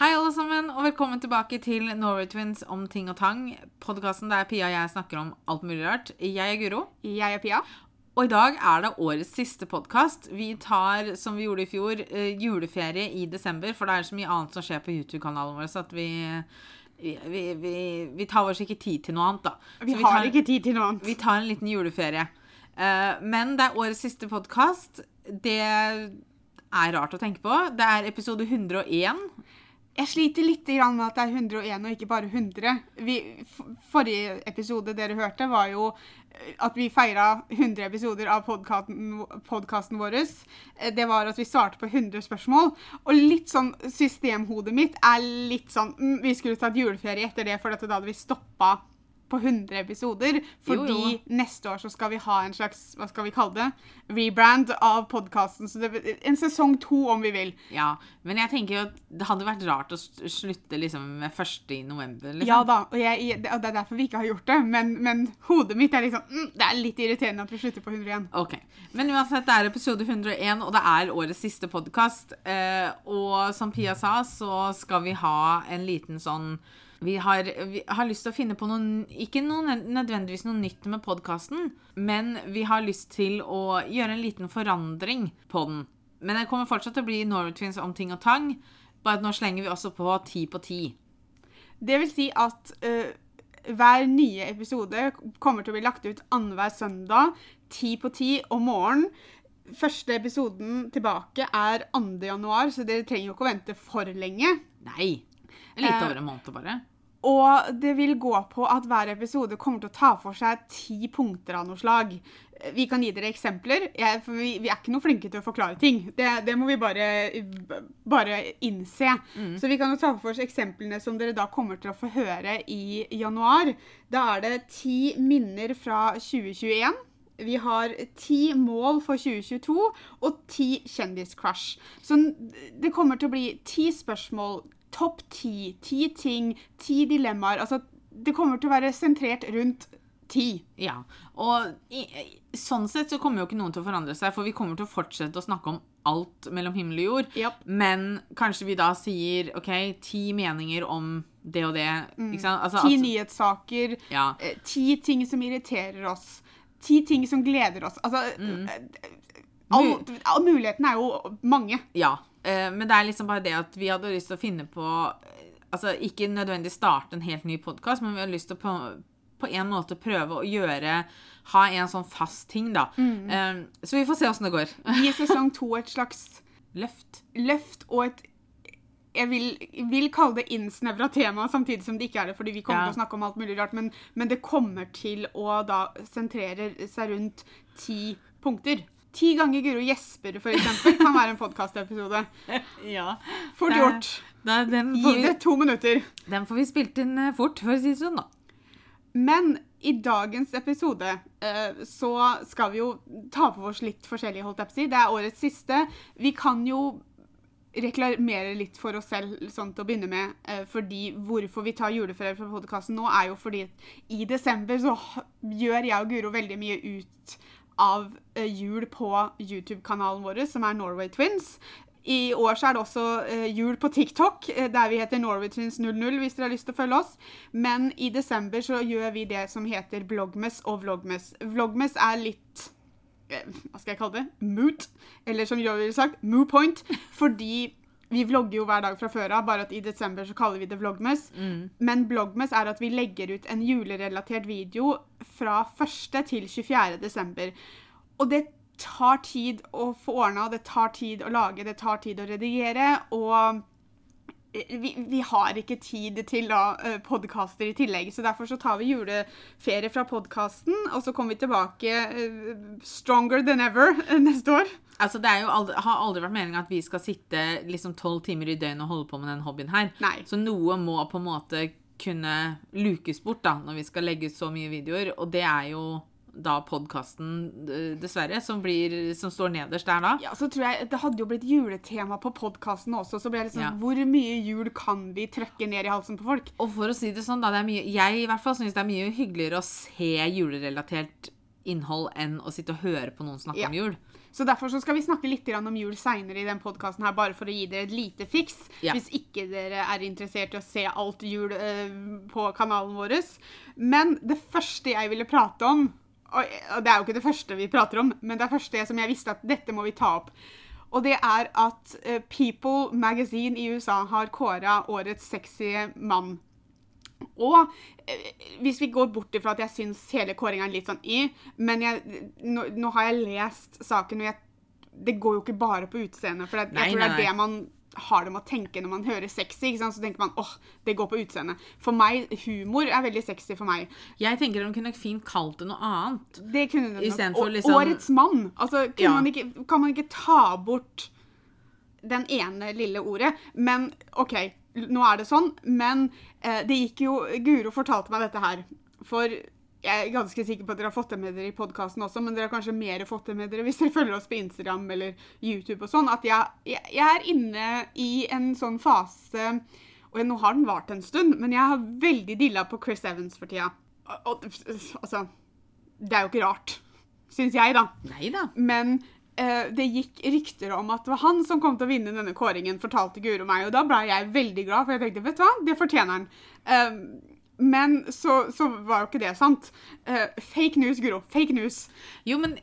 Hei, alle sammen, og velkommen tilbake til Norway Twins om ting og tang. Podkasten der Pia og jeg snakker om alt mulig rart. Jeg er Guro, Jeg er Pia. og i dag er det årets siste podkast. Vi tar, som vi gjorde i fjor, eh, juleferie i desember, for det er så mye annet som skjer på YouTube-kanalen vår, så at vi, vi, vi, vi, vi tar oss ikke tid til noe annet, da. Vi, Så har tar- ikke tid til noe annet. Vi tar en liten juleferie. Eh, men det er årets siste podkast. Det er rart å tenke på. Det er episode 101. Jeg sliter litt med at det er 101 og ikke bare 100. Vi, forrige episode dere hørte, var jo eh, at vi feira 100 episoder av podkasten vår. Eh, Det var at vi svarte på 100 spørsmål. Og litt sånn systemhodet mitt er litt sånn mm, Vi skulle tatt juleferie etter det, for da hadde vi stoppa på 100 episoder. Fordi Jo, jo. neste år så skal vi ha en slags hva skal vi kalle det, rebrand av podkasten. Så det, en sesong to, om vi vil. Ja, men jeg tenker jo at det hadde vært rart å slutte liksom med første i november. Liksom. Ja da, og, jeg, det er derfor vi ikke har gjort det. Men, men hodet mitt er liksom mm, Det er litt irriterende at vi slutter på 100 igjen. Ok, Men uansett, det er episode 101, og det er årets siste podkast. Eh, og som Pia sa, så skal vi ha en liten sånn vi har, vi har lyst til å finne på noe Ikke noe, nødvendigvis noe nytt med podkasten, men vi har lyst til å gjøre en liten forandring på den. Men det kommer fortsatt til å bli Norway om ting og tang, bare at nå slenger vi også på ti på ti. Det vil si at uh, hver nye episode kommer til å bli lagt ut annenhver søndag, ti på ti om morgenen. Første episoden tilbake er 2. januar, så dere trenger jo ikke å vente for lenge. Nei! Litt over en måned, bare. Og det vil gå på at hver episode kommer til å ta for seg ti punkter av noe slag. Vi kan gi dere eksempler, jeg, for vi, vi er ikke noe flinke til å forklare ting. Det, det må vi bare, bare innse. Så vi kan jo ta for oss eksemplene som dere da kommer til å få høre i januar. Da er det ti minner fra 2021. Vi har ti mål for 2022 og ti kjendiscrush. Så det kommer til å bli ti spørsmål, topp ti, ti ting, ti dilemmaer. Altså, det kommer til å være sentrert rundt ti. Ja, og i, sånn sett så kommer jo ikke noen til å forandre seg, for vi kommer til å fortsette å snakke om alt mellom himmel og jord. Yep. Men kanskje vi da sier OK, ti meninger om det og det. Sant? Altså, Ti at- nyhetssaker, Ja. eh, ti ting som irriterer oss, ti ting som gleder oss. Altså, mm. all, all, mulighetene er jo mange. ja. Eh, men det er liksom bare det at vi hadde lyst til å finne på eh, Altså ikke nødvendigvis starte en helt ny podkast, men vi hadde lyst til å på, på en måte prøve å gjøre Ha en sånn fast ting, da. Eh, så vi får se åssen det går. Gi sesong to et slags Løft. løft og et jeg vil, vil kalle det innsnevra tema, samtidig som det ikke er det, fordi vi kommer Ja. til å snakke om alt mulig rart, men, men det kommer til å da sentrere seg rundt ti punkter. Ti ganger Guro gjesper, eksempel, kan være en podkastepisode. Ja. Fort gjort. Da, den, Gi det to minutter. den får vi spilt inn eh, fort, for å si det sånn, da. Men i dagens episode eh, så skal vi jo ta for oss litt forskjellig, holdt jeg på å si. Det er årets siste. Vi kan jo reklamere litt for oss selv sånn til å begynne med. Eh, fordi Hvorfor vi tar juleferie fra podkasten nå, er jo fordi i desember så gjør jeg og Guro veldig mye ut av eh, jul på YouTube-kanalen vår, som er Norway Twins. I år så er det også eh, jul på TikTok, eh, der vi heter Norway Twins 00, hvis dere har lyst til å følge oss. Men i desember så gjør vi det som heter Vlogmas og Vlogmas. Vlogmas er litt Hva skal jeg kalle det? Moot. Eller som Joe ville sagt, moo point. Fordi vi vlogger jo hver dag fra før av, bare at i desember så kaller vi det Vlogmas. Men Vlogmas er at vi legger ut en julerelatert video fra 1. til 24. desember. Og det tar tid å få ordna, det tar tid å lage, det tar tid å redigere. Og vi, vi har ikke tid til da, eh, podcaster i tillegg, så derfor så tar vi juleferie fra podkasten, og så kommer vi tilbake eh, stronger than ever eh, neste år. Altså, det aldri, har aldri vært meningen at vi skal sitte liksom tolv timer i døgnet og holde på med den hobbyen her. Nei. Så noe må på en måte kunne lukes bort da, når vi skal legge ut så mye videoer, og det er jo da podkasten, dessverre, som, blir, som står nederst der da. Ja, så tror jeg Det hadde jo blitt juletema på podkasten også, så ble det liksom Ja. Hvor mye jul kan vi trøkke ned i halsen på folk? Og for å si det sånn, da, det er mye, jeg i hvert fall synes det er mye hyggeligere å se julerelatert innhold enn å sitte og høre på noen snakke Ja. om jul. Så derfor så skal vi snakke litt om jul seinere i den podkasten her, bare for å gi dere et lite fiks. Ja. Hvis ikke dere er interessert i å se alt jul eh, på kanalen vår. Men det første jeg ville prate om, og og det er jo ikke det første vi prater om, men det er første som jeg visste at dette må vi ta opp. Og det er at eh, People Magazine i USA har kåra årets sexy mann. Og eh, hvis vi går bort ifra at jeg syns hele kåringa er litt sånn i, men jeg, nå, nå har jeg lest saken, og jeg, det går jo ikke bare på utseendet. For jeg, Nei, jeg tror nei, det er det man har det med å tenke når man hører sexy. Så tenker man åh, det går på utseendet. For meg, humor er veldig sexy for meg. Jeg tenker de kunne fint kalt det noe annet. Det kunne de nok. Og liksom- Årets mann. Altså, Ja. man ikke, kan man ikke ta bort den ene lille ordet? Men OK, nå er det sånn. Men eh, det gikk jo Guro fortalte meg dette her. For jeg er ganske sikker på at dere har fått det med dere i podkasten også, men dere har kanskje mer fått det med dere hvis dere følger oss på Instagram eller YouTube og sånn, at jeg, jeg, jeg er inne i en sånn fase Og nå har den vart en stund, men jeg har veldig dilla på Chris Evans for tida. Og, og, altså Det er jo ikke rart, syns jeg, da. Neida. Men eh, det gikk rykter om at det var han som kom til å vinne denne kåringen, fortalte Guro meg. Og da ble jeg veldig glad, for jeg tenkte vet du hva, det fortjener han. Eh, men så, så var jo ikke det sant. Uh, fake news, Guro. Fake news. Jo, men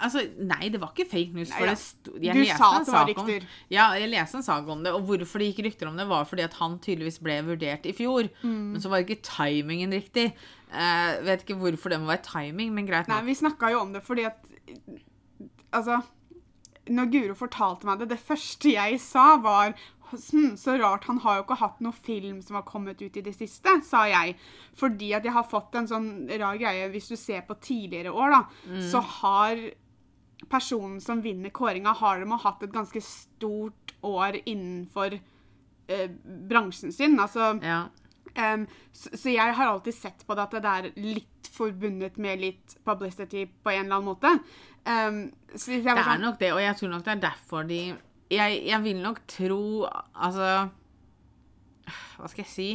altså, Nei, det var ikke fake news. Nei, ja. sto, Du sa at det var rykter. om- Ja, jeg leste en sak om det. Og hvorfor det gikk rykter om det, var fordi at han tydeligvis ble vurdert i fjor. Mm. Men så var ikke timingen riktig. Uh, vet ikke hvorfor det må være timing, men greit Nei, vi snakka jo om det fordi at Altså Når Guro fortalte meg det, det første jeg sa, var hm, så rart, han har jo ikke hatt noen film som har kommet ut i det siste, sa jeg. Fordi at jeg har fått en sånn rar greie Hvis du ser på tidligere år, da, Mm. så har personen som vinner kåringa, har de hatt et ganske stort år innenfor eh, bransjen sin. Altså Ja. Um, så, så jeg har alltid sett på det at det er litt forbundet med litt publicity på en eller annen måte. Um, Det er sånn, nok det, og jeg tror nok det er derfor de Jeg, jeg vil nok tro Altså Hva skal jeg si?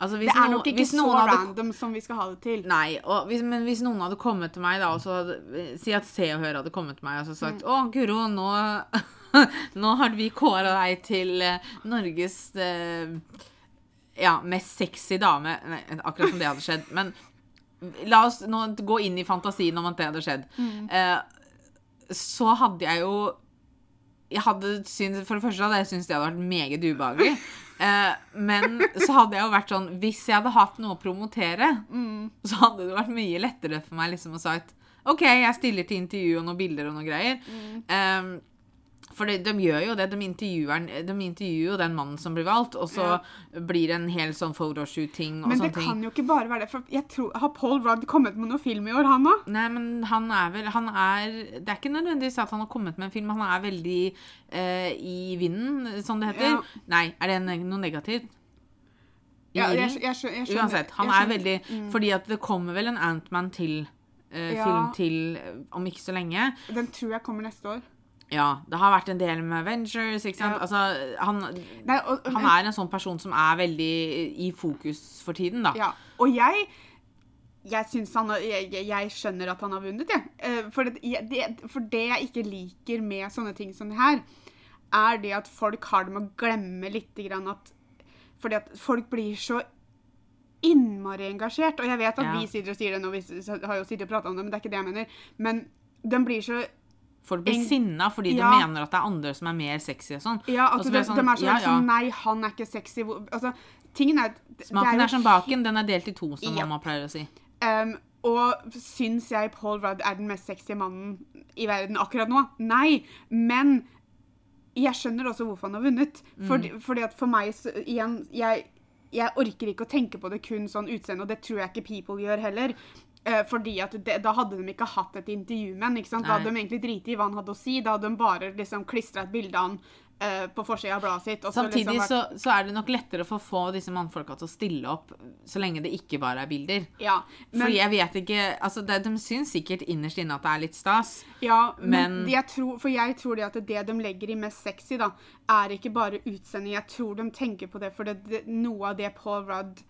Altså, hvis det er nok ikke hvis så hadde random som vi skal ha det til. Nei, hvis, men hvis noen hadde kommet til meg da, og så hadde, Si at Se og Hør hadde kommet til meg og så sagt Mm. Å, Guro, nå, nå har vi kåra deg til eh, Norges eh, ja, mest sexy dame Nei, akkurat som det hadde skjedd. Men la oss nå gå inn i fantasien om at det hadde skjedd. Mm. Eh, så hadde jeg jo jeg hadde syntes, For det første hadde jeg syntes det hadde vært meget ubehagelig. Eh, men så hadde jeg jo vært sånn Hvis jeg hadde hatt noe å promotere, Mm. så hadde det vært mye lettere for meg liksom å sagt OK, jeg stiller til intervju og noen bilder og noen greier. Mm. Eh, for de, de gjør jo det. De intervjuer, de intervjuer jo den mannen som blir valgt, og så blir det en hel sånn photoshoot-ting Men det ting. kan jo ikke bare være det. For jeg tror, Har Paul Rudd kommet med noe film i år, han òg? Nei, men han er vel Han er Det er ikke nødvendigvis at han har kommet med en film. Han er veldig eh, i vinden, som det heter. Ja. Nei, er det noe negativt? Ja, jeg, jeg, jeg. Uansett. Han er veldig Mm. Fordi at det kommer vel en Antman til. eh, Ja. Film til eh, om ikke så lenge. Den tror jeg kommer neste år. Ja. Det har vært en del med Ventures, ikke sant. Ja. Altså, han, Nei, og, og- han er en sånn person som er veldig i fokus for tiden, da. Ja, og jeg jeg, han, jeg, jeg- skjønner at han har vunnet, jeg. Ja. For det, for det jeg ikke liker med sånne ting som det her, er det at folk har det med å glemme litt grann at Fordi at folk blir så innmari engasjert. Og jeg vet at Ja. vi sitter og sier det nå, vi har jo sittet og prata om det, men det er ikke det jeg mener. Men den blir så Folk blir En- sinna fordi Ja. de mener at det er andre som er mer sexy og sånn. Ja, at altså, det sånn, de er sånn ja, ja. Nei, han er ikke sexy. Altså, tingen er Smaken jo er som baken, den er delt i to, som Ja. mamma pleier å si. Um, og syns jeg Paul Rudd er den mest sexy mannen i verden akkurat nå? Nei. Men jeg skjønner også hvorfor han har vunnet. Fordi, fordi at for meg så, igjen jeg, jeg orker ikke å tenke på det kun sånn utseende, og det tror jeg ikke People gjør heller. Eh, fordi at det, Da hadde de ikke hatt et intervju med ham. Da hadde de egentlig driti i hva han hadde å si. Da hadde de bare liksom klistra et bilde av han uh, på forsida av bladet sitt. så Samtidig liksom vært- så, så er det nok lettere for å få disse mannfolka til å stille opp, så lenge det ikke bare er bilder. ja, men, Fordi jeg vet ikke altså det, De syns sikkert innerst inne at det er litt stas. Ja, men, Men- jeg tror, for jeg tror det at det de legger i mest sexy, da, er ikke bare utseendet. Jeg tror de tenker på det, for det, det, noe av det Paul Rudd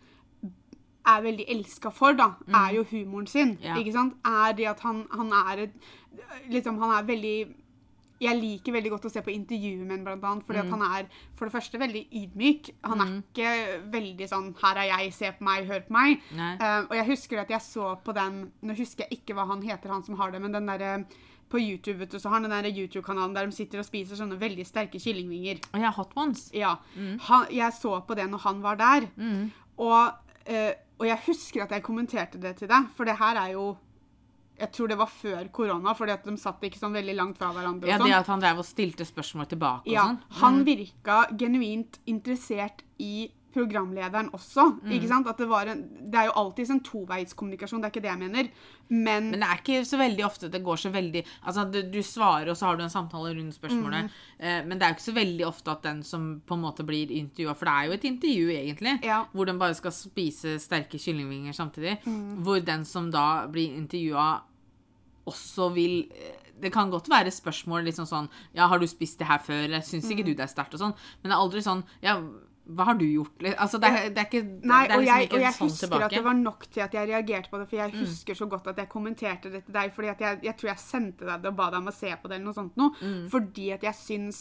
er veldig elska for, da, er jo humoren sin. Ja. Ikke sant? Er det at han, han er et Liksom, han er veldig jeg liker veldig godt å se på intervjuer med ham, blant annet, fordi Mm. at han er for det første veldig ydmyk. Han er ikke veldig sånn 'her er jeg, se på meg, hør på meg'. Eh, og jeg husker at jeg så på den Nå husker jeg ikke hva han heter, han som har det, men den derre på YouTube vet du, så har han den der YouTube-kanalen der de sitter og spiser sånne veldig sterke kyllingvinger. Ja, Hot Ones. Ja. Han, jeg så på det når han var der. Og, eh, og jeg husker at jeg kommenterte det til deg, for det her er jo Jeg tror det var før korona, fordi at de satt ikke sånn veldig langt fra hverandre. Ja, det sånn. at han drev og stilte spørsmål tilbake og Ja, sånn. han virka genuint interessert i programlederen også. Mm. ikke sant? At det, var en, det er jo alltid en toveiskommunikasjon, det er ikke det jeg mener. Men, Men det er ikke så veldig ofte det går så veldig Altså, du, du svarer, og så har du en samtale rundt spørsmålet. Mm. Eh, men det er jo ikke så veldig ofte at den som på en måte blir intervjua For det er jo et intervju, egentlig. Ja. Hvor den bare skal spise sterke kyllingvinger samtidig. Mm. Hvor den som da blir intervjua, også vil eh, Det kan godt være spørsmål liksom sånn Ja, har du spist det her før? Eller syns Mm. ikke du det er sterkt? Og sånn. Men det er aldri sånn Ja, hva har du gjort? Altså, det er, det er ikke Nei, det er og liksom jeg, og jeg sånn husker tilbake. Mm. at det var nok til at jeg reagerte på det, for jeg husker så godt at jeg kommenterte det til deg, fordi at jeg, jeg tror jeg sendte deg det og ba deg om å se på det, eller noe sånt noe, Mm. fordi at jeg syns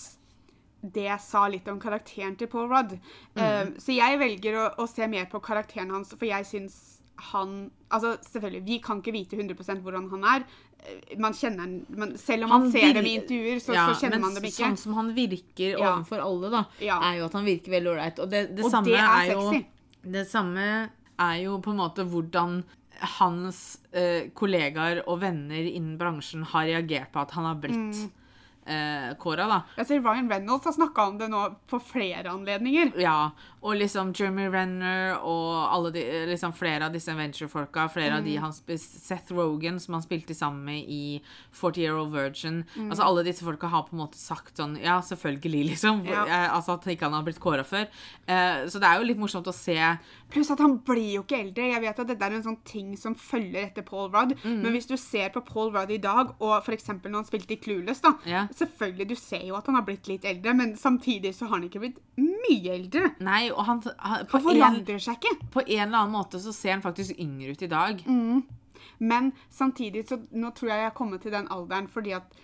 det jeg sa litt om karakteren til Paul Rudd. Mm. Uh, så jeg velger å, å se mer på karakteren hans, for jeg syns han Altså, selvfølgelig, vi kan ikke vite 100 hvordan han er. Eh, Man kjenner man, Selv om man Han ser dem i intervjuer, så, Ja, så kjenner men man dem ikke. Sånn som han virker Ja. overfor alle, da, Ja. er jo at han virker veldig ålreit. Og det, det Og samme det er jo. Det samme er jo på en måte hvordan hans eh, kollegaer og venner innen bransjen har reagert på at han har blitt Mm. Eh, kåra, da. Jeg ser Ryan Reynolds har snakka om det nå på flere anledninger. Ja, og liksom Jeremy Renner og alle de, liksom flere av disse venture-folka, flere av de Mm. han Seth Rogan, som han spilte sammen med i 40 Year Old Virgin. Mm. Altså Alle disse folka har på en måte sagt sånn Ja, selvfølgelig, liksom. Ja. Eh, altså At ikke han har blitt kåra før. Eh, så det er jo litt morsomt å se Pluss at han blir jo ikke eldre. Jeg vet at dette er en sånn ting som følger etter Paul Rudd. Mm. Men hvis du ser på Paul Rudd i dag, og f.eks. når han spilte i Clueless, da Ja. Selvfølgelig, du ser jo at han har blitt litt eldre, men samtidig så har han ikke blitt mye eldre. Nei, og han, han på, Han en, seg ikke. på en eller annen måte så ser han faktisk yngre ut i dag. Mm. Men samtidig så Nå tror jeg jeg har kommet til den alderen fordi at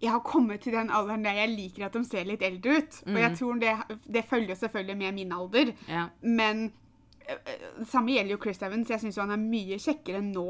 jeg har kommet til den alderen der jeg liker at de ser litt eldre ut. Og jeg tror det, det følger selvfølgelig med min alder. Ja. Men øh, øh, det samme gjelder jo Chris Evans. Jeg syns han er mye kjekkere nå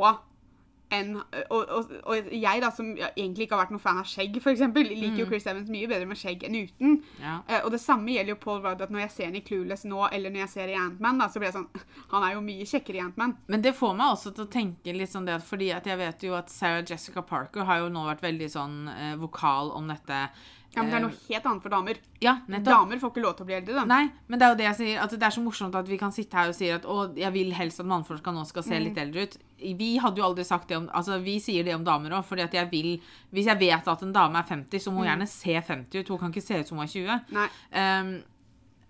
enn og, og, og jeg, da, som egentlig ikke har vært noen fan av skjegg, f.eks., liker jo Chris Evans mye bedre med skjegg enn uten. Ja. Uh, og det samme gjelder jo Paul Rudd. at Når jeg ser han i Clueless nå, eller når jeg ser i Ant-Man, så blir jeg sånn Han er jo mye kjekkere i Ant-Man. Men det får meg også til å tenke litt sånn det at fordi at jeg vet jo at Sarah Jessica Parker har jo nå vært veldig sånn eh, vokal om dette. Ja, men det er eh, noe helt annet for damer. Ja, nettopp. Damer får ikke lov til å bli eldre, da. Nei, men det er jo det jeg sier. At det er så morsomt at vi kan sitte her og si at å, jeg vil helst at mannfolka nå skal se Mm. litt eldre ut. Vi hadde jo aldri sagt det om Altså, vi sier det om damer òg, fordi at jeg vil Hvis jeg vet at en dame er 50, så må hun gjerne se 50 ut. Hun kan ikke se ut som hun er 20. Mm. Nei. Um,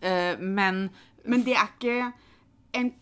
uh, men Men det er ikke en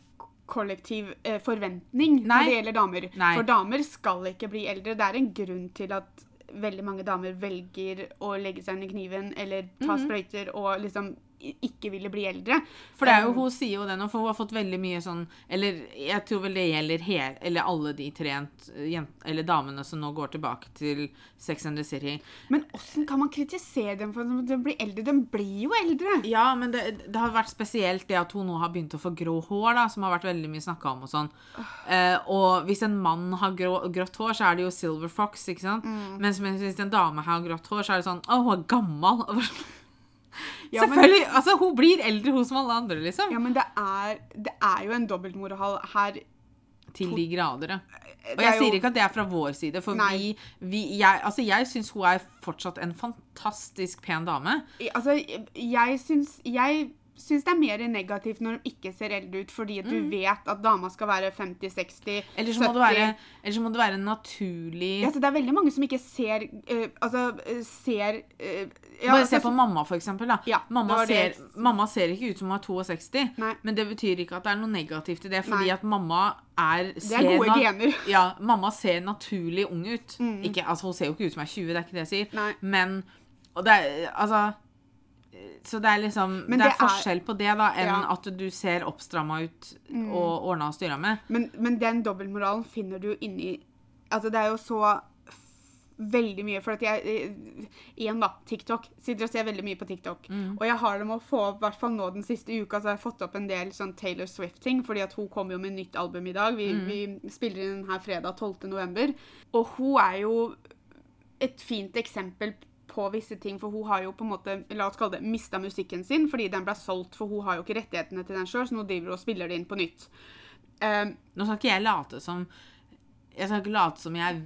kollektiv eh, forventning Nei. når det gjelder damer. Nei. For damer skal ikke bli eldre. Det er en grunn til at veldig mange damer velger å legge seg under kniven eller ta sprøyter og liksom ikke ville bli eldre. For det er jo, hun sier jo det nå, for hun har fått veldig mye sånn Eller jeg tror vel det gjelder hele, eller alle de tre jent, jent- eller damene som nå går tilbake til Sex and the City. Men åssen kan man kritisere dem for at de blir eldre? De blir jo eldre. Ja, men det, det har vært spesielt det at hun nå har begynt å få grå hår, da, som har vært veldig mye snakka om og sånn. Eh, og hvis en mann har grå, grått hår, så er det jo Silver Fox, ikke sant? Mens, mens hvis en dame har grått hår, så er det sånn Å, hun er gammel. Ja, men- Selvfølgelig! altså, hun blir eldre, hun som alle andre, liksom. Ja, men det er, det er jo en dobbeltmoral her. Til de grader, ja. Og jeg jo- sier ikke at det er fra vår side, for Nei. vi, vi jeg, Altså, jeg syns hun er fortsatt en fantastisk pen dame. Altså, jeg syns Jeg syns det er mer negativt når de ikke ser eldre ut, fordi at du vet at dama skal være 50-60 Eller så være, eller så må det være en naturlig ja, så Det er veldig mange som ikke ser uh, Altså, eh, ser eh, ja, Bare se på mamma, for eksempel. Da. Ja, mamma, ser, mamma ser ikke ut som hun er 62, Nei. men det betyr ikke at det er noe negativt i det, fordi Nei. at mamma er Det er gode gener. Ja, mamma ser naturlig ung ut. Ikke, altså, hun ser jo ikke ut som hun er 20, det er ikke det jeg sier. Mm. Nei. Men Og det er Altså Så det er liksom Det det er- forskjell på det, da, enn Ja. Mm. at du ser oppstramma ut og ordna og styra med. Men, men den dobbeltmoralen finner du inni Altså, det er jo så veldig mye, for at jeg eh, Igjen, da. TikTok. Sitter og ser veldig mye på TikTok. Og jeg har det med å få opp, i hvert fall nå den siste uka, så har jeg fått opp en del sånn Taylor Swift-ting, fordi at hun kommer jo med nytt album i dag. Vi, vi spiller inn her fredag 12. november. Og hun er jo et fint eksempel på visse ting, for hun har jo på en måte, la oss kalle det, mista musikken sin, fordi den ble solgt, for hun har jo ikke rettighetene til den sjøl, så nå driver hun og spiller det inn på nytt. Um, Nå skal ikke jeg late som Jeg skal ikke late som jeg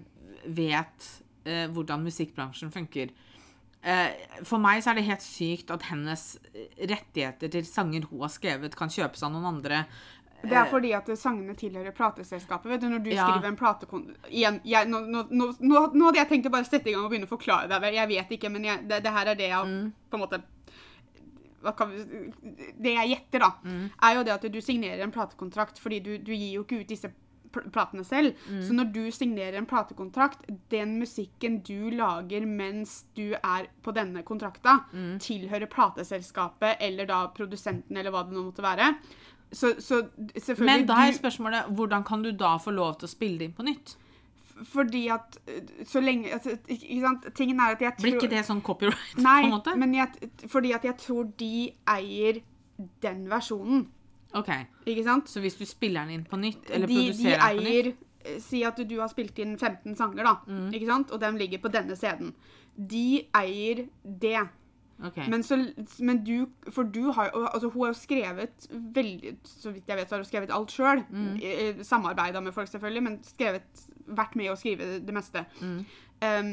vet eh, hvordan musikkbransjen funker. Eh, for meg så er det helt sykt at hennes rettigheter til sanger hun har skrevet, kan kjøpes av noen andre. Det er fordi at sangene tilhører plateselskapet. vet du, Når du Ja. skriver en platekon... Igjen, jeg, nå, nå, nå, nå hadde jeg tenkt å bare sette i gang og begynne å forklare deg. Jeg vet ikke, men jeg, det, det her er det jeg Mm. på en måte vi, Det jeg gjetter, da, Mm. er jo det at du signerer en platekontrakt fordi du, du gir jo ikke ut disse platene selv. Mm. Så når du signerer en platekontrakt, den musikken du lager mens du er på denne kontrakta, Mm. tilhører plateselskapet eller da produsenten eller hva det nå måtte være. Så, så selvfølgelig Men da er spørsmålet hvordan kan du da få lov til å spille det inn på nytt? Fordi at øh, så lenge altså, Ikke sant? Tingen er at jeg Blir ikke det sånn copyright? Nei, på en måte? men jeg, fordi at jeg tror de eier den versjonen. Ok, Ikke sant? Så hvis du spiller den inn på nytt, eller de, de produserer den på nytt eier eh, Si at du har spilt inn 15 sanger, da. Mm. Ikke sant? Og den ligger på denne CD-en. De eier det. Ok. Men, så, men du For du har jo Altså, hun har jo skrevet veldig Så vidt jeg vet, så har hun skrevet alt sjøl. Mm. Samarbeida med folk, selvfølgelig, men skrevet vært med å skrive det meste. Mm. Um,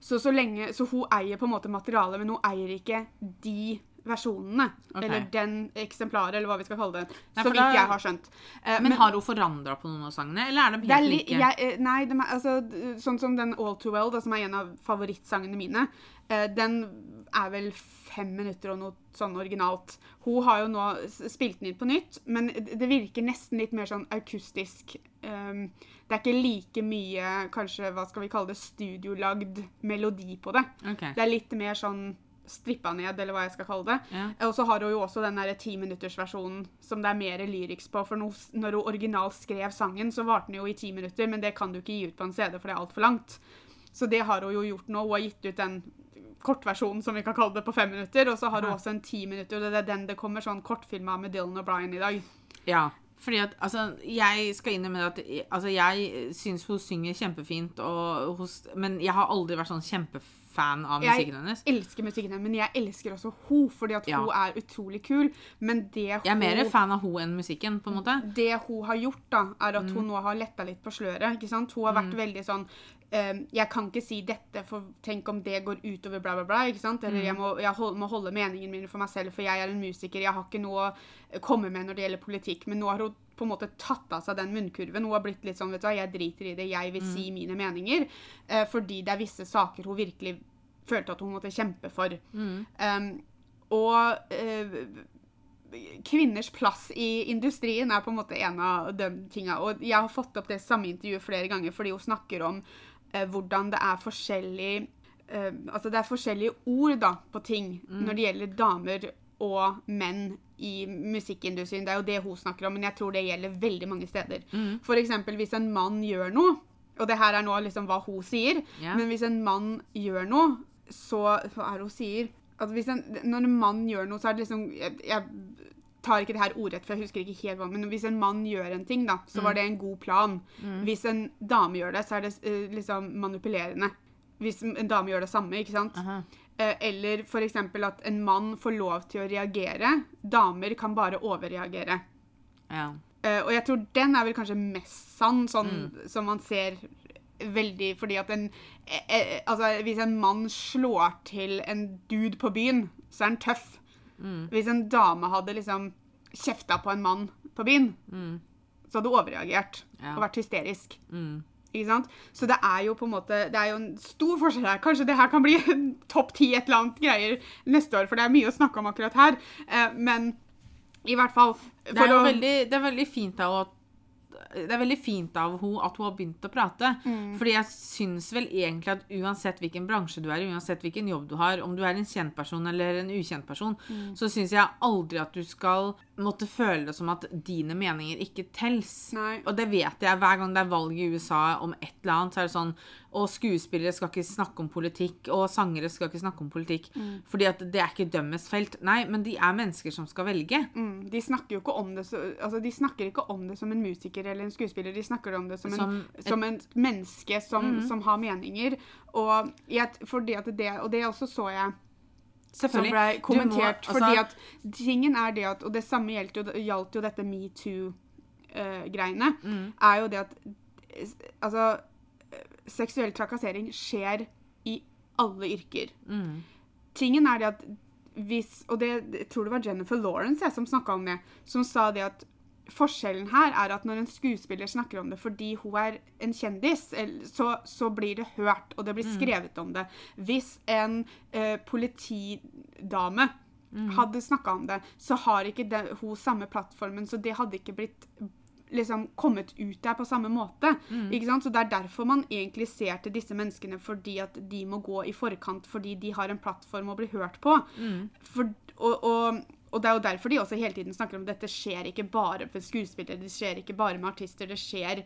så så lenge Så hun eier på en måte materialet, men hun eier ikke de versjonene. Okay. Eller den eksemplaret, eller hva vi skal kalle det. Nei, så vidt da- jeg har skjønt. Eh, men, har hun forandra på noen av sangene, eller er de helt like? jeg, eh, nei, de er, altså, sånn som den All Too Well, da, som er en av favorittsangene mine, eh, den er vel fem minutter og noe sånn originalt. Hun har jo nå spilt den inn på nytt, men det det virker nesten litt mer sånn akustisk. Um, det er ikke like mye, kanskje, hva skal vi kalle det, studiolagd melodi på det. Okay. Det er litt mer sånn strippa ned, eller hva jeg skal kalle det. Ja. Og så har hun jo også den timinuttersversjonen som det er mer lyriks på. For når, hun originalt skrev sangen, så varte den jo i ti minutter, men det kan du ikke gi ut på en CD, for det er altfor langt. Så det har hun jo gjort nå. Hun har gitt ut den kortversjonen, som vi kan kalle det, på fem minutter. Og så har hun Ja. også en ti minutter, og det er den det kommer sånn kortfilm av med Dylan og Brian i dag. Ja, fordi at altså, jeg skal innrømme at altså, jeg syns hun synger kjempefint, og hos, men jeg har aldri vært sånn kjempefan av Jeg- musikken hennes. Jeg Elsker musikken hennes, men jeg elsker også hun, fordi at Ja. hun er utrolig kul. Men det hun Jeg er mer fan av hun enn musikken, på en måte. det hun har gjort, da, er at Mm. hun nå har letta litt på sløret. ikke sant? Hun har vært veldig sånn Um, Jeg kan ikke si dette, for tenk om det går utover bla, bla, bla. ikke sant? Mm. Eller jeg, må, jeg hold, må holde meningen min for meg selv, for jeg er en musiker. Jeg har ikke noe å komme med når det gjelder politikk. Men nå har hun på en måte tatt av seg den munnkurven. Hun har blitt litt sånn, vet du hva, jeg driter i det, jeg vil Mm. si mine meninger. Uh, fordi det er visse saker hun virkelig følte at hun måtte kjempe for. Mm. Um, og uh, kvinners plass i industrien er på en måte en av de tinga. Og jeg har fått opp det samme intervjuet flere ganger fordi hun snakker om uh, hvordan det er forskjellig uh, Altså det er forskjellige ord da på ting når det gjelder damer og menn i musikkindustrien. Det er jo det hun snakker om, men jeg tror det gjelder veldig mange steder. For eksempel hvis en mann gjør noe, og det her er nå liksom hva hun sier, yeah. men hvis en mann gjør noe, så Hva er det hun sier? At en, når en mann gjør noe, så er det liksom jeg, jeg tar ikke det her ordrett, for jeg husker ikke helt hva, men hvis en mann gjør en ting, da, så var det en god plan. Hvis en dame gjør det, så er det uh, liksom manipulerende. Hvis en dame gjør det samme, ikke sant? Aha. Eh, Eller eksempel at en mann får lov til å reagere. Damer kan bare overreagere. Ja. Uh, og jeg tror den er vel kanskje mest sann, sånn Mm. som man ser veldig Fordi at en eh, eh, Altså, hvis en mann slår til en dude på byen, så er han tøff. Mm. Hvis en dame hadde liksom kjefta på en mann på byen, Mm. så hadde hun overreagert Ja. og vært hysterisk. Mm. Ikke sant? Så det er jo på en måte Det er jo en stor forskjell her. Kanskje det her kan bli topp ti et eller annet greier neste år, for det er mye å snakke om akkurat her. Eh, men i hvert fall Det er å- veldig, det er veldig fint av at det er veldig fint av henne at hun har begynt å prate. Mm. Fordi jeg syns vel egentlig at uansett hvilken bransje du er i, uansett hvilken jobb du har, om du er en kjent person eller en ukjent person, Mm. så syns jeg aldri at du skal måtte føle det som at dine meninger ikke tels. Nei. Og det vet jeg hver gang det er valg i USA om et eller annet, så er det sånn og skuespillere skal ikke snakke om politikk, og sangere skal ikke snakke om politikk. Fordi at det er ikke dømmes felt. Nei, men de er mennesker som skal velge. Mm, de snakker jo ikke om det så, altså de snakker ikke om det som en musiker eller en skuespiller, de snakker om det som, Som en, et- som en menneske som, som har meninger. Og, jeg, fordi at det, og det også så jeg som ble kommentert. må- altså- fordi at tingen er det at Og det samme gjaldt jo, gjaldt jo dette metoo-greiene. Mm. Er jo det at eh, Altså eh, Seksuell trakassering skjer i alle yrker. Mm. Tingen er det at hvis Og det, jeg tror det var Jennifer Lawrence jeg, som snakka om det, som sa det at Forskjellen her er at når en skuespiller snakker om det fordi hun er en kjendis, så, så blir det hørt, og det blir skrevet om det. Hvis en eh, politidame hadde snakka om det, så har ikke det, hun samme plattformen, så det hadde ikke blitt liksom kommet ut der på samme måte. Ikke sant? Så Det er derfor man egentlig ser til disse menneskene, fordi at de må gå i forkant fordi de har en plattform å bli hørt på. For, og, og, og det er jo derfor de også hele tiden snakker om at dette skjer ikke bare for skuespillere, det skjer ikke bare med artister, det skjer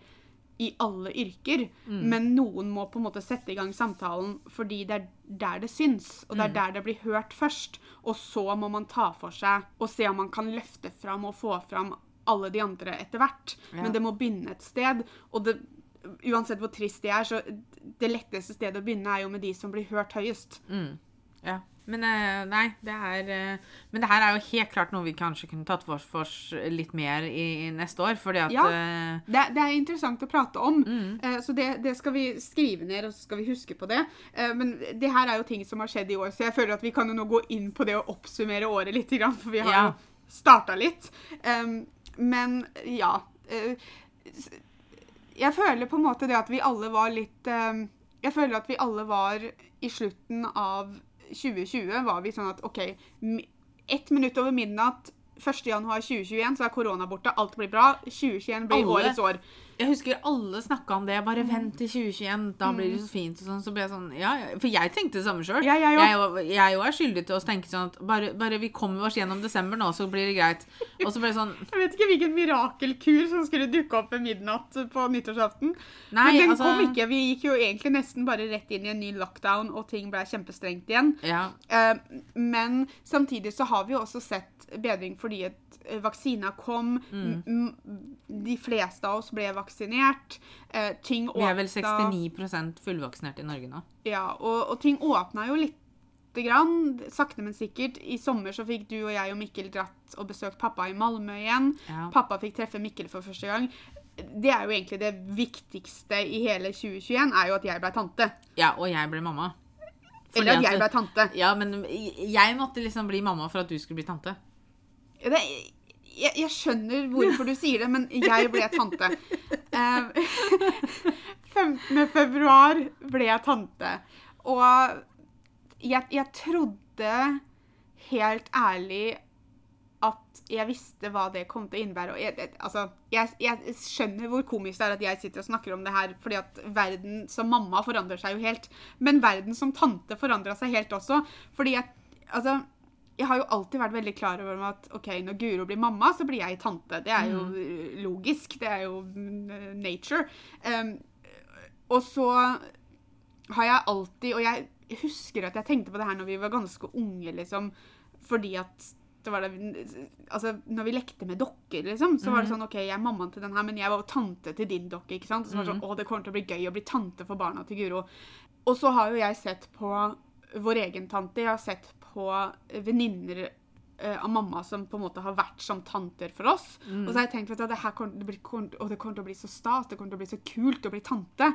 i alle yrker. Men noen må på en måte sette i gang samtalen fordi det er der det syns, og det er der det blir hørt først. Og så må man ta for seg og se om man kan løfte fram og få fram alle de andre etter hvert. Ja. Men det må begynne et sted. Og det, uansett hvor trist de er, så det letteste stedet å begynne er jo med de som blir hørt høyest. Ja. Men eh, nei, det er eh, Men det her er jo helt klart noe vi kanskje kunne tatt for oss litt mer i, i neste år, fordi at Ja. eh, Det, det er interessant å prate om, mm. så det, det skal vi skrive ned og så skal vi huske på det. Men det her er jo ting som har skjedd i år, så jeg føler at vi kan jo nå gå inn på det og oppsummere året litt, for vi har Ja. jo starta litt. Men ja eh, Jeg føler på en måte det at vi alle var litt um, Jeg føler at vi alle var i slutten av 2020 var vi sånn at OK, ett minutt over midnatt 1. januar 2021 så er korona borte, alt blir bra. 2021 blir Alle- årets år. Jeg husker alle snakka om det. Bare Mm. vent til 2021, da blir det så fint. og sånn, Så ble jeg sånn, ja, ja. For jeg tenkte det samme sjøl. Ja, jeg òg. jeg, òg er skyldig til å tenke sånn at bare, bare vi kommer oss gjennom desember nå, så blir det greit. Og så ble det sånn Jeg vet ikke hvilken mirakelkur som skulle dukke opp ved midnatt på nyttårsaften. Nei, Men den altså kom ikke. Vi gikk jo egentlig nesten bare rett inn i en ny lockdown, og ting ble kjempestrengt igjen. Ja. Eh, men samtidig så har vi jo også sett bedring fordi at eh, vaksina kom. Mm. De fleste av oss ble vaksinert. Eh, ting Vi er vel 69% fullvaksinert i Norge nå. Ja, og, og ting åpna jo lite grann, sakte, men sikkert. I sommer så fikk du og jeg og Mikkel dratt og besøkt pappa i Malmö igjen. Ja. Pappa fikk treffe Mikkel for første gang. Det er jo egentlig det viktigste i hele 2021, er jo at jeg ble tante. Ja, og jeg ble mamma. Fordi Eller at at- jeg ble tante. Ja, men jeg måtte liksom bli mamma for at du skulle bli tante. Det, jeg, jeg skjønner hvorfor du sier det, men jeg ble tante. Uh, 15. februar ble jeg tante. Og jeg, jeg trodde helt ærlig at jeg visste hva det kom til å innebære. Og jeg, altså, jeg, skjønner hvor komisk det er at jeg sitter og snakker om det her, fordi at verden som mamma forandrer seg jo helt. Men verden som tante forandra seg helt også. Fordi jeg, altså, jeg har jo alltid vært veldig klar over at ok, når Guro blir mamma, så blir jeg tante. Det er jo mm. logisk. Det er jo mm, nature. Um, og så har jeg alltid Og jeg husker at jeg tenkte på det her når vi var ganske unge, liksom. Fordi at det var det, altså, når vi lekte med dokker, liksom, så var det sånn OK, jeg er mammaen til den her, men jeg var jo tante til din dokke. ikke sant? Så var det sånn, å, det kommer til å bli gøy å bli tante for barna til Guro. Og så har jo jeg sett på vår egen tante. Jeg har sett på venninner eh, av mamma som på en måte har vært som tanter for oss. Og så har jeg tenkt at det, her kommer, det, blir, det kommer til å bli så stas, det kommer til å bli så kult å bli tante.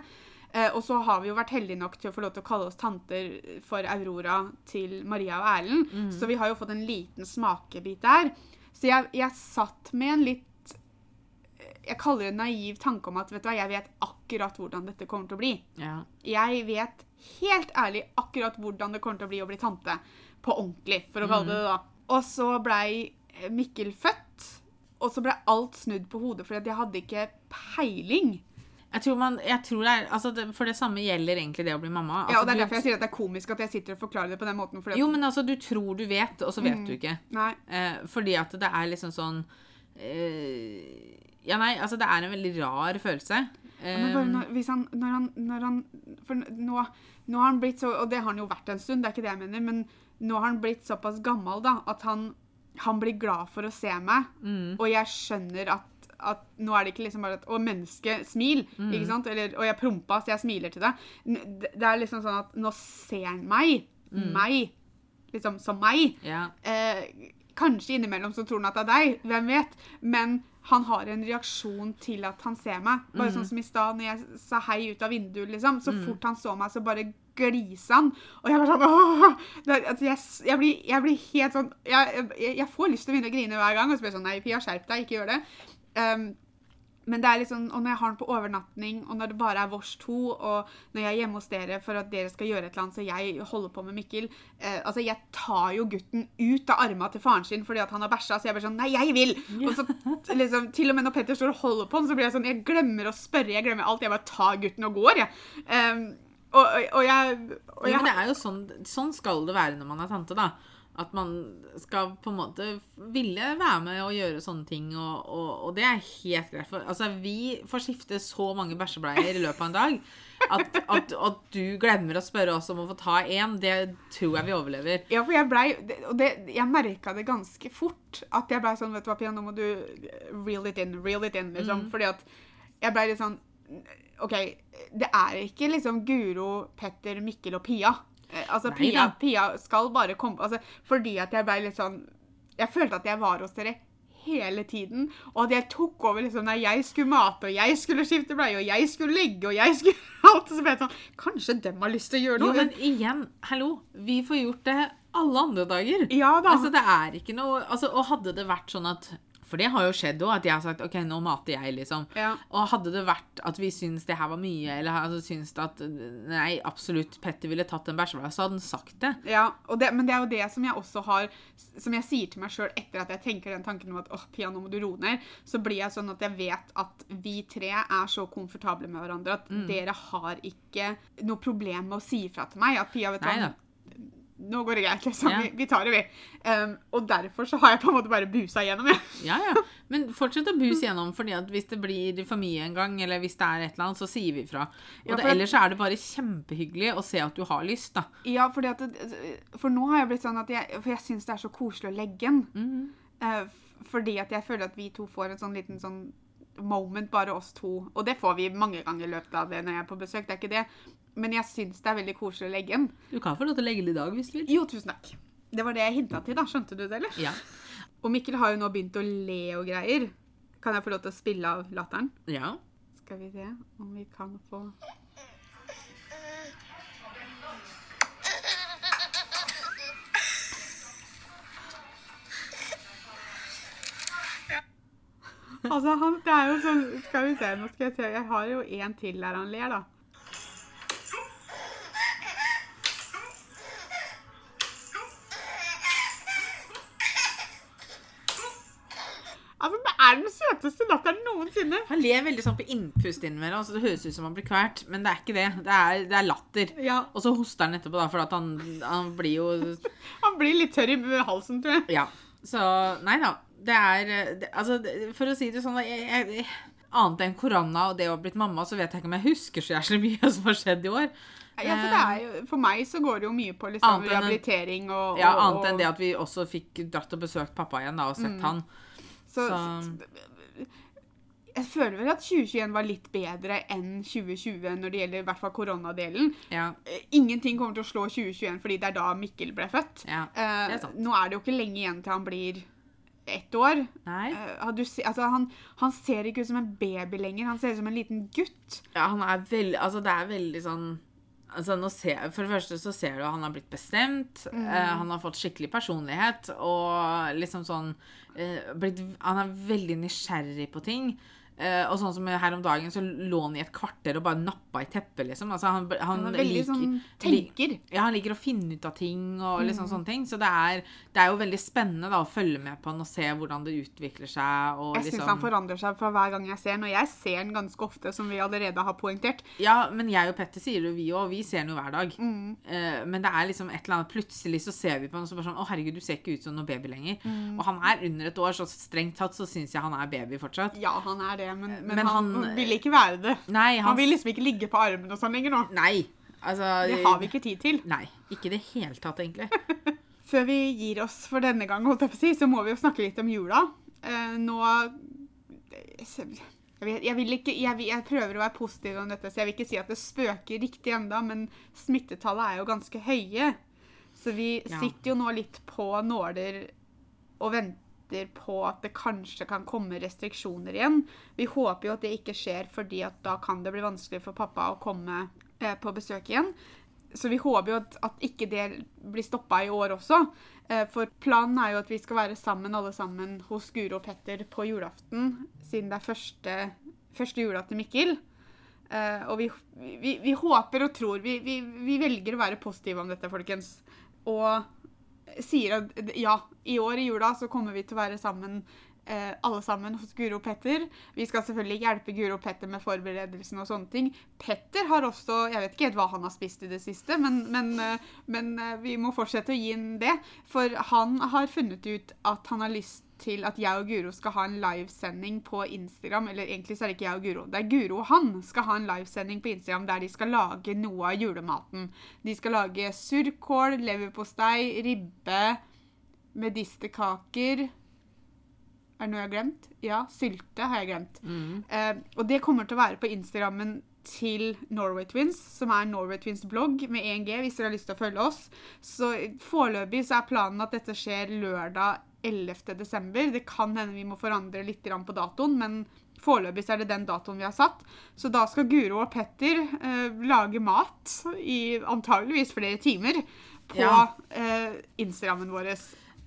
Eh, og så har vi jo vært heldige nok til å få lov til å kalle oss tanter for Aurora til Maria og Erlend. Så vi har jo fått en liten smakebit der. Så jeg, jeg satt med en litt Jeg kaller det en naiv tanke om at vet du hva, jeg vet akkurat hvordan dette kommer til å bli. Ja. Jeg vet helt ærlig akkurat hvordan det kommer til å bli å bli tante. På ordentlig, for å kalle det det. da. Og så blei Mikkel født, og så blei alt snudd på hodet, fordi jeg hadde ikke peiling. Jeg tror man, jeg tror det er, altså det, For det samme gjelder egentlig det å bli mamma. Ja, Altså, og Det er derfor jeg sier at det er komisk at jeg sitter og forklarer det på den måten. Jo, men altså, du tror du vet, og så vet du ikke. Nei. Eh, fordi at det er liksom sånn eh, Ja, nei, altså, det er en veldig rar følelse. Men bare Eh, når, hvis han, når han, når han For nå, nå har han blitt så Og det har han jo vært en stund, det er ikke det jeg mener, men nå har han blitt såpass gammel da, at han, han blir glad for å se meg. mm, Og jeg skjønner at, at nå er det ikke liksom bare at Å, menneske, smil! Mm. Ikke sant? Eller, og jeg prompa, så jeg smiler til deg. Det det er liksom sånn at nå ser han meg. Mm. Meg. Liksom som meg. ja. Eh, kanskje innimellom så tror han at det er deg, hvem vet. Men han har en reaksjon til at han ser meg. Bare sånn som i stad, når jeg sa hei ut av vinduet, liksom. Så fort han så meg, så bare glisa han. Og jeg var sånn åh! Det, altså, jeg, jeg, blir, jeg blir helt sånn jeg, jeg får lyst til å begynne å grine hver gang. Og så blir jeg sånn Nei, Pia, skjerp deg, ikke gjør det. Um, men det er sånn, og når jeg har den på overnatting, og når det bare er vårs to, og når jeg er hjemme hos dere for at dere skal gjøre et eller annet, så jeg holder på med Mikkel eh, Altså, jeg tar jo gutten ut av armene til faren sin fordi at han har bæsja, så jeg blir sånn Nei, jeg vil! Og så liksom, til og med når Petter står og holder på den, så blir jeg sånn Jeg glemmer å spørre, jeg glemmer alt. Jeg bare tar gutten og går, jeg. Um, og, og, og jeg, og jeg ja, men det er jo sånn, sånn skal det være når man er tante, da. At man skal på en måte ville være med og gjøre sånne ting, og, og, og det er helt greit. For, altså, vi får skifte så mange bæsjebleier i løpet av en dag at, at, at du glemmer å spørre oss om å få ta én, det tror jeg vi overlever. Ja, for jeg blei Og det, jeg merka det ganske fort. At jeg blei sånn Vet du hva, Pia, nå må du reel it in, reel it in, liksom. Fordi at jeg blei litt sånn OK, det er ikke liksom Guro, Petter, Mikkel og Pia. Eh, Altså, Nei Pia. Pia skal bare komme altså, Fordi at jeg ble litt sånn Jeg følte at jeg var hos dere hele tiden, og at jeg tok over liksom når jeg skulle mate, og jeg skulle skifte bleie, og jeg skulle legge, og jeg skulle alt. Så ble jeg sånn Kanskje dem har lyst til å gjøre Jo, noe? men igjen, hallo, vi får gjort det alle andre dager. ja da. Altså, det er ikke noe altså, Og hadde det vært sånn at For det har jo skjedd òg, at jeg har sagt OK, nå mater jeg, liksom. ja. Og hadde det vært at vi syns det her var mye, eller altså, syns at Nei, absolutt, Petter ville tatt en bæsjebleie, så hadde han sagt det. Ja, og det, men det er jo det som jeg også har Som jeg sier til meg sjøl etter at jeg tenker den tanken om at åh, Pia, nå må du roe ned, så blir jeg sånn at jeg vet at vi tre er så komfortable med hverandre at Mm. dere har ikke noe problem med å si ifra til meg. At Pia, vet du hva. Nå går det greit, liksom. Ja. Vi, vi tar det, vi. Um, og derfor så har jeg på en måte bare busa igjennom, jeg. Ja, ja. Men fortsett å buse gjennom, fordi at hvis det blir for mye en gang, eller hvis det er et eller annet, så sier vi ifra. Og Ja, det, ellers så er det bare kjempehyggelig å se at du har lyst, da. Ja, fordi at For nå har jeg blitt sånn at jeg For jeg syns det er så koselig å legge den. Mm -hmm. uh, fordi at jeg føler at vi to får en sånn liten sånn moment, bare oss to. Og det får vi mange ganger i løpet av det når jeg er på besøk. det er ikke det. Men jeg syns det er veldig koselig å legge den. Du kan få lov til å legge den i dag hvis du vil. Jo, tusen takk. Det var det jeg hinta til, da. Skjønte du det, eller? Ja. Og Mikkel har jo nå begynt å le og greier. Kan jeg få lov til å spille av latteren? ja. Skal vi se om vi kan få Altså, han, det er jo sånn Skal vi se, nå skal jeg se. Jeg har jo en til der han ler, da. Altså, det er den søteste latteren noensinne. Han ler veldig sånn på innpust innimellom, Altså, det høres ut som han blir kvalt, men det er ikke det. Det er, det er latter. Ja, Og så hoster han etterpå, da, for han, han blir jo Han blir litt tørr i halsen, tror jeg. Ja. Så nei da. Det er det, Altså, for å si det sånn jeg, jeg, Annet enn korona og det å ha blitt mamma, så vet jeg ikke om jeg husker så jævlig mye som har skjedd i år. Ja, for, det jo, for meg så går det jo mye på liksom, enn rehabilitering og, Ja, Annet enn det at vi også fikk dratt og besøkt pappa igjen da, og sett han. Så, Så- jeg føler vel at 2021 var litt bedre enn 2020 når det gjelder i hvert fall koronadelen. Ja. Eh, Ingenting kommer til å slå 2021 fordi det er da Mikkel ble født. ja. Eh, er sant. nå er det jo ikke lenge igjen til han blir ett år. Eh, du altså, han, han ser ikke ut som en baby lenger, han ser ut som en liten gutt. Ja, han er veldig Altså, det er veldig sånn Altså, ser, For det første så ser du at han har blitt bestemt. eh, han har fått skikkelig personlighet og liksom sånn uh, blitt, Han er veldig nysgjerrig på ting. Eh, og sånn som her om dagen, så lå han i et kvarter og bare nappa i teppet, liksom. Altså, han, han, Han veldig liker, sånn lik- tenker. ja, han liker å finne ut av ting og liksom Mm. sånne ting. Så det er, det er jo veldig spennende da, å følge med på han og se hvordan det utvikler seg. Og Jeg syns liksom, han forandrer seg fra hver gang jeg ser han, og jeg ser han ganske ofte, som vi allerede har poengtert. Ja, men jeg og Petter sier det, vi òg. Vi ser han jo hver dag. Mm. Uh, men det er liksom et eller annet Plutselig så ser vi på han og så bare sånn Å, herregud, du ser ikke ut som noen baby lenger. Mm. Og han er under et år, så strengt tatt så syns jeg han er baby fortsatt. Ja, han er det, men, men, Men han, han- vil ikke være det. Nei, Han han vil liksom ikke ligge på armen og sånn lenger nå. Nei. Altså Det har vi ikke tid til. Nei. Ikke i det hele tatt, egentlig. Før vi gir oss for denne gang, holdt jeg på å si, så må vi jo snakke litt om jula. Uh, nå jeg, vet, jeg, ikke, jeg, jeg prøver å være positiv om dette, så jeg vil ikke si at det spøker riktig enda, men smittetallet er jo ganske høye. Så vi Ja. sitter jo nå litt på nåler og venter på at det kanskje kan komme restriksjoner igjen. Vi håper jo at det ikke skjer, fordi at da kan det bli vanskelig for pappa å komme eh, på besøk igjen. Så vi håper jo at, at ikke det blir stoppa i år også. Eh, For planen er jo at vi skal være sammen alle sammen hos Guro og Petter på julaften, siden det er første, første jula til Mikkel. Eh, og vi, vi, vi håper og tror vi, vi velger å være positive om dette, folkens. Og sier at ja, i år i jula så kommer vi til å være sammen eh, alle sammen hos Guro og Petter. Vi skal selvfølgelig hjelpe Guro og Petter med forberedelsen og sånne ting. Petter har også Jeg vet ikke helt hva han har spist i det siste, men, men, eh, men eh, vi må fortsette å gi ham det. For han har funnet ut at han har lyst til at jeg og Guro skal ha en livesending på Instagram. Eller egentlig så er det ikke jeg og Guro. Det er Guro og han skal ha en livesending på Instagram der de skal lage noe av julematen. De skal lage surkål, leverpostei, ribbe, medisterkaker Er det noe jeg har glemt? Ja, sylte har jeg glemt. Mm. Eh, og det kommer til å være på Instagrammen til Norway Twins, som er Norway Twins blogg med 1G, hvis dere har lyst til å følge oss. Så foreløpig så er planen at dette skjer lørdag 11. desember. Det kan hende vi må forandre litt på datoen, men foreløpig så er det den datoen vi har satt. Så da skal Guro og Petter eh, lage mat i antageligvis flere timer på Ja. eh, Instagrammen vår.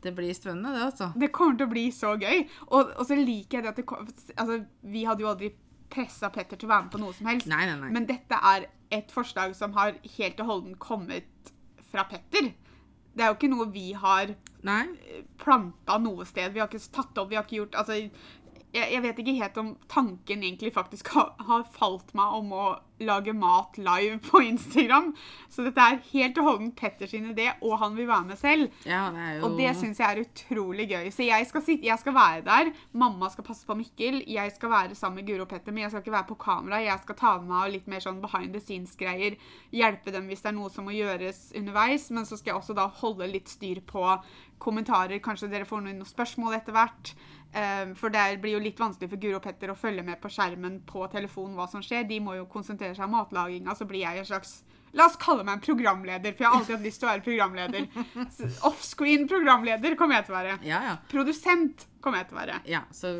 Det blir spennende, det, altså. Det kommer til å bli så gøy. Og, og så liker jeg det at det kom, altså, Vi hadde jo aldri pressa Petter til å være med på noe som helst. Nei, nei, nei. Men dette er et forslag som har helt og holdent kommet fra Petter. Det er jo ikke noe vi har planta noe sted. Vi har ikke tatt opp, vi har ikke gjort Altså, jeg, jeg vet ikke helt om tanken egentlig faktisk har, har falt meg om å lage mat live på Instagram. Så dette er helt og holdent Petter sin idé, og han vil være med selv. Ja, det er jo Og det syns jeg er utrolig gøy. Så jeg skal, sitte, jeg skal være der. Mamma skal passe på Mikkel. Jeg skal være sammen med Guro og Petter, men jeg skal ikke være på kamera. Jeg skal ta med meg litt mer sånn behind the scenes-greier. Hjelpe dem hvis det er noe som må gjøres underveis. Men så skal jeg også da holde litt styr på kommentarer. Kanskje dere får noen spørsmål etter hvert. Eh, For det blir jo litt vanskelig for Guro og Petter å følge med på skjermen på telefonen hva som skjer. De må jo konsentrere seg om matlaginga, så blir jeg en slags La oss kalle meg en programleder, for jeg har alltid hatt lyst til å være programleder. Offscreen programleder kommer jeg til å være. Ja, ja. Produsent kommer jeg til å være. ja. Så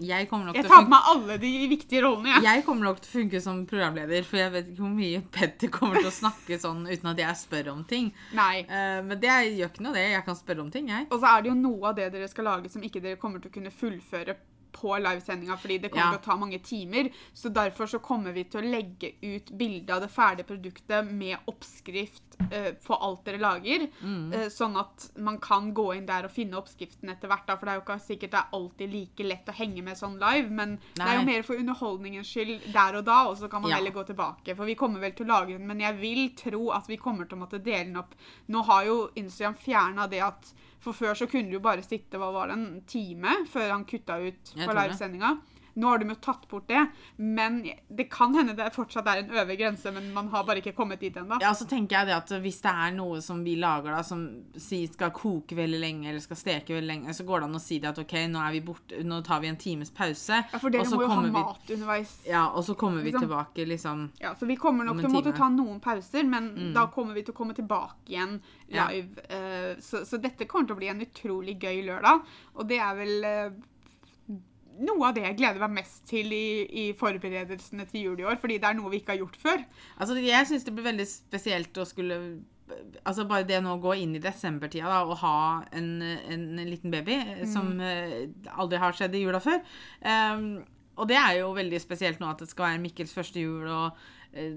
jeg kommer nok Jeg til å tar på funke meg alle de viktige rollene, jeg. jeg kommer nok til å funke som programleder, for jeg vet ikke hvor mye Petter kommer til å snakke sånn uten at jeg spør om ting. Nei. Eh, men det gjør ikke noe, det. Jeg kan spørre om ting, jeg. Og så er det jo noe av det dere skal lage som ikke dere kommer til å kunne fullføre på livesendinga, fordi det kommer Ja. til å ta mange timer. Så derfor så kommer vi til å legge ut bilde av det ferdige produktet med oppskrift uh, på alt dere lager. Mm. Uh, sånn at man kan gå inn der og finne oppskriften etter hvert. Da, for det er jo ikke sikkert det er alltid like lett å henge med sånn live, men det er jo mer for underholdningens skyld der og da, og så kan man Ja. heller gå tilbake. For vi kommer vel til å lage den, men jeg vil tro at vi kommer til å måtte dele den opp. Nå har jo Instagram fjerna det at For før så kunne du jo bare sitte hva var det, en time før han kutta ut på livesendinga. Nå har de jo tatt bort det, men det kan hende det fortsatt er en øvre grense, men man har bare ikke kommet dit ennå. Ja, så tenker jeg det at Hvis det er noe som vi lager da, som sier skal koke veldig lenge, eller skal steke veldig lenge, så går det an å si det at OK, nå, vi borte, nå tar vi en times pause. Ja, for dere og så må jo ha vi- mat underveis. Ja, og så kommer vi Liksom. tilbake, liksom. Ja, så vi kommer nok til å måtte ta noen pauser, men Mm. da kommer vi til å komme tilbake igjen Ja. live. eh, så, så dette kommer til å bli en utrolig gøy lørdag, og det er vel eh, noe av det jeg gleder meg mest til i, i forberedelsene til jul i år, fordi det er noe vi ikke har gjort før. Altså, jeg syns det blir veldig spesielt å skulle Altså Bare det nå å gå inn i desembertida da, og ha en, en liten baby mm. som eh, aldri har skjedd i jula før. Um, og det er jo veldig spesielt nå at det skal være Mikkels første jul, og uh,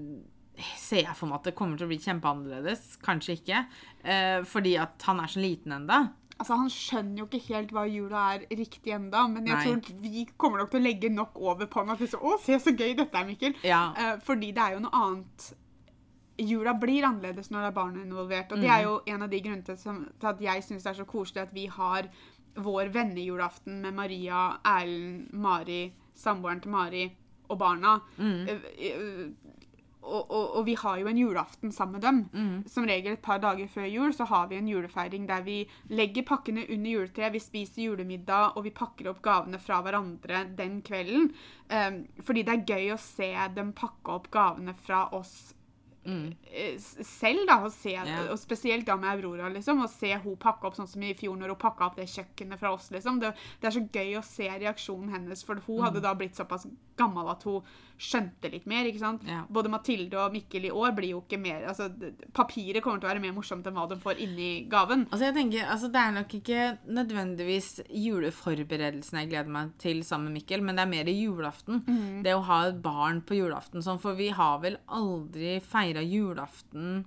ser jeg for meg at det kommer til å bli kjempeannerledes. Kanskje ikke. Eh, fordi at han er så liten enda. Altså, Han skjønner jo ikke helt hva jula er riktig enda, men jeg Nei. tror vi kommer nok til å legge nok over på ham at vi så, å, se så gøy dette er, Mikkel. Ja. Eh, fordi det er jo noe annet Jula blir annerledes når det er barn involvert. Og det Mm. er jo en av de grunnene til, som, til at jeg syns det er så koselig at vi har vår vennejulaften med Maria, Erlend, Mari, samboeren til Mari og barna. Mm. Og, og, og vi har jo en julaften sammen med dem. Mm. Som regel et par dager før jul så har vi en julefeiring der vi legger pakkene under juletreet, vi spiser julemiddag, og vi pakker opp gavene fra hverandre den kvelden. Um, fordi det er gøy å se dem pakke opp gavene fra oss Mm. eh, selv, da, og, se, yeah. og spesielt da med Aurora, liksom, og se hun pakke opp sånn som i fjor når hun pakka opp det kjøkkenet fra oss, liksom. Det, det er så gøy å se reaksjonen hennes, for hun Mm. hadde da blitt såpass gammel at hun skjønte litt mer, ikke sant. Ja. Både Mathilde og Mikkel i år blir jo ikke mer altså, Papiret kommer til å være mer morsomt enn hva de får inni gaven. Altså jeg tenker, altså Det er nok ikke nødvendigvis juleforberedelsene jeg gleder meg til sammen med Mikkel, men det er mer julaften. Mm. Det å ha et barn på julaften sånn, for vi har vel aldri feira julaften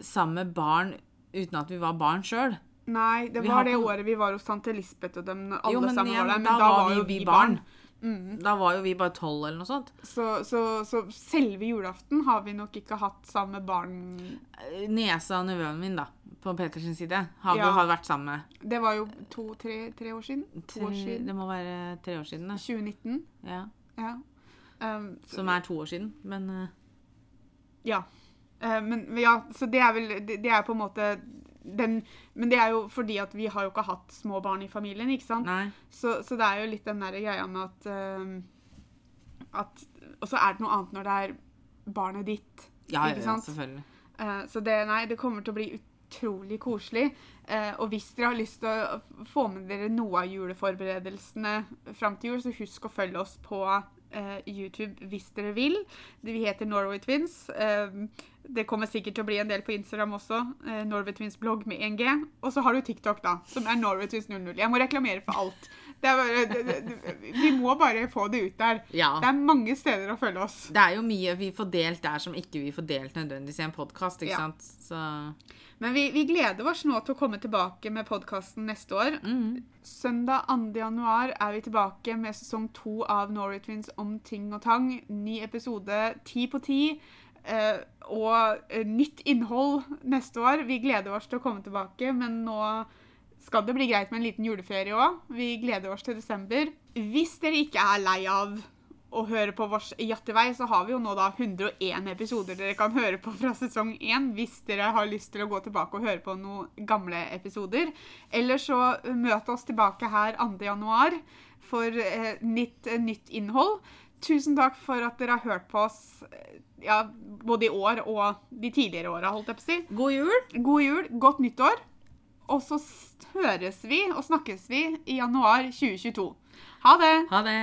sammen med barn uten at vi var barn sjøl. Nei, det Vi var det året vi var hos tante Lisbeth og dem alle Jo, men sammen var der, men da da, var jo vi vi barn. barn. Mm. Da var jo vi bare tolv eller noe sånt. Så, så, så selve julaften har vi nok ikke hatt sammen med barn Niesa og nevøen min, da, på Peters side, har Ja. vi har vært sammen med. Det var jo to-tre tre år siden. To år siden. det må være tre år siden, da. 2019. Ja. Ja. Um, så- Som er to år siden. Men uh. Ja. Uh, men ja, så det er vel Det, det er på en måte den Men det er jo fordi at vi har jo ikke hatt små barn i familien, ikke sant? nei. Så, så det er jo litt den der greia med at uh, at Og så er det noe annet når det er barnet ditt. Ja, ja, Ikke ja, sant? selvfølgelig. Uh, så det, nei, det kommer til å bli utrolig koselig. Uh, og hvis dere har lyst til å få med dere noe av juleforberedelsene fram til jul, så husk å følge oss på YouTube hvis dere vil. Vi heter Norway Twins. Eh, det kommer sikkert til å bli en del på Instagram også. Eh, Norwetwins blogg med 1G. Og så har du TikTok, da, som er Norwetwins00. Jeg må reklamere for alt. Det bare, det, det, vi må bare få det ut der. Ja. Det er mange steder å følge oss. Det er jo mye vi får delt der som ikke vi får delt nødvendigvis i en podkast, Ja. Så Men vi, vi gleder oss nå til å komme tilbake med podkasten neste år. mm. Søndag 2. januar er vi tilbake med sesong to av Norway Twins om ting og tang. Ny episode ti på ti. Eh, og eh, nytt innhold neste år. Vi gleder oss til å komme tilbake, men nå skal det bli greit med en liten juleferie òg. Vi gleder oss til desember. Hvis dere ikke er lei av å høre på vår jattevei, så har vi jo nå da 101 episoder dere kan høre på fra sesong 1, hvis dere har lyst til å gå tilbake og høre på noen gamle episoder. Eller så møt oss tilbake her 2. januar for eh, nytt, eh, nytt innhold. Tusen takk for at dere har hørt på oss eh, ja, både i år og de tidligere åra, holdt jeg på å si. God jul! God jul, godt nyttår. Og så høres vi og snakkes vi i januar 2022. Ha det! Ha det!